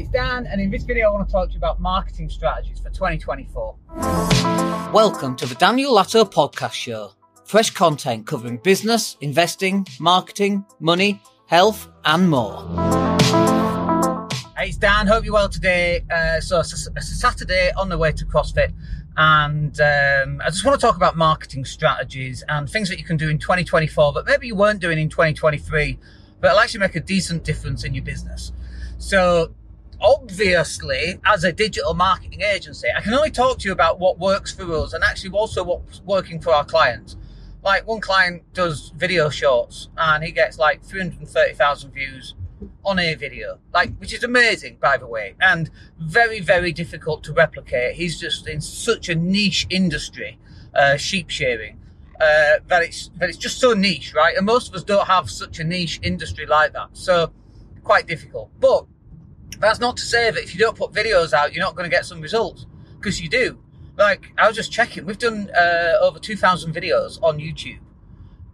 It's Dan, and in this video, I want to talk to you about marketing strategies for 2024. Welcome to the Daniel Latto Podcast Show. Fresh content covering business, investing, marketing, money, health, and more. Hey, it's Dan. Hope you're well today. Uh, so it's a, Saturday on the way to CrossFit, and um, I just want to talk about marketing strategies and things that you can do in 2024 that maybe you weren't doing in 2023, but it'll actually make a decent difference in your business. So obviously, as a digital marketing agency, I can only talk to you about what works for us and actually also what's working for our clients. Like one client does video shorts and he gets like 330,000 views on a video, like, which is amazing, by the way, and very, very difficult to replicate. He's just in such a niche industry, uh, sheep shearing, uh, that it's, that it's just so niche, right? And most of us don't have such a niche industry like that. So quite difficult. But that's not to say that if you don't put videos out, you're not going to get some results because you do. Like I was just checking, we've done uh, over 2,000 videos on YouTube,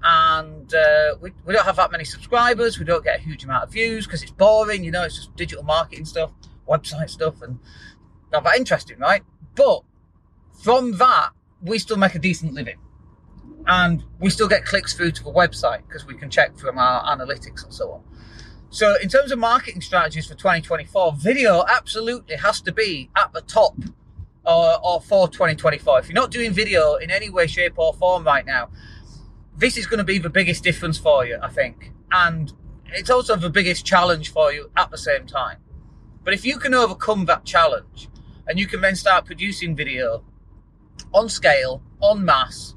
and uh, we, we don't have that many subscribers. We don't get a huge amount of views because it's boring. You know, it's just digital marketing stuff, website stuff, and not that interesting, right? But from that, we still make a decent living. And we still get clicks through to the website because we can check from our analytics and so on. So, in terms of marketing strategies for 2024, video absolutely has to be at the top uh, or for 2024. If you're not doing video in any way, shape, or form right now, this is going to be the biggest difference for you, I think. And it's also the biggest challenge for you at the same time. But if you can overcome that challenge and you can then start producing video on scale, on mass,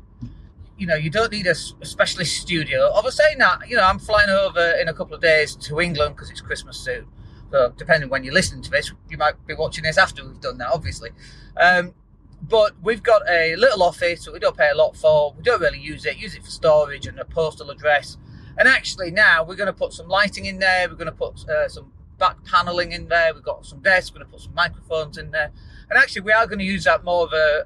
you know, you don't need a, specialist studio. Of saying that, you know, I'm flying over in a couple of days to England because it's Christmas soon. So depending when you're listening to this, you might be watching this after we've done that, obviously. Um, but we've got a little office that we don't pay a lot for. We don't really use it. Use it for storage and a postal address. And actually now we're going to put some lighting in there. We're going to put uh, some back paneling in there. We've got some desks. We're going to put some microphones in there. And actually, we are going to use that more of a,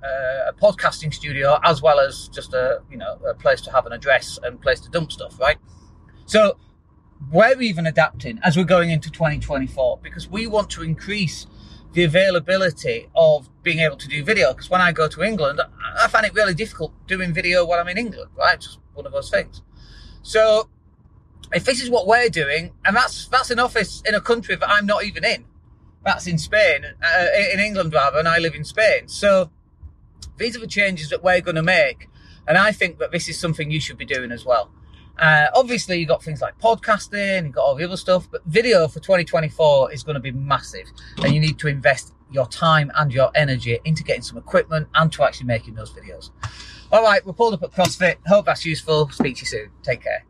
a, podcasting studio as well as just a you know a place to have an address and place to dump stuff, right? So we're even adapting as we're going into 2024 because we want to increase the availability of being able to do video. Because when I go to England, I find it really difficult doing video when I'm in England, right? It's just one of those things. So if this is what we're doing, and that's that's an office in a country that I'm not even in, that's in Spain, uh, in England rather, and I live in Spain. So these are the changes that we're going to make, and I think that this is something you should be doing as well. Uh, obviously, you've got things like podcasting, you've got all the other stuff, but video for 2024 is going to be massive, and you need to invest your time and your energy into getting some equipment and to actually making those videos. All right, we're pulled up at CrossFit. Hope that's useful. Speak to you soon. Take care.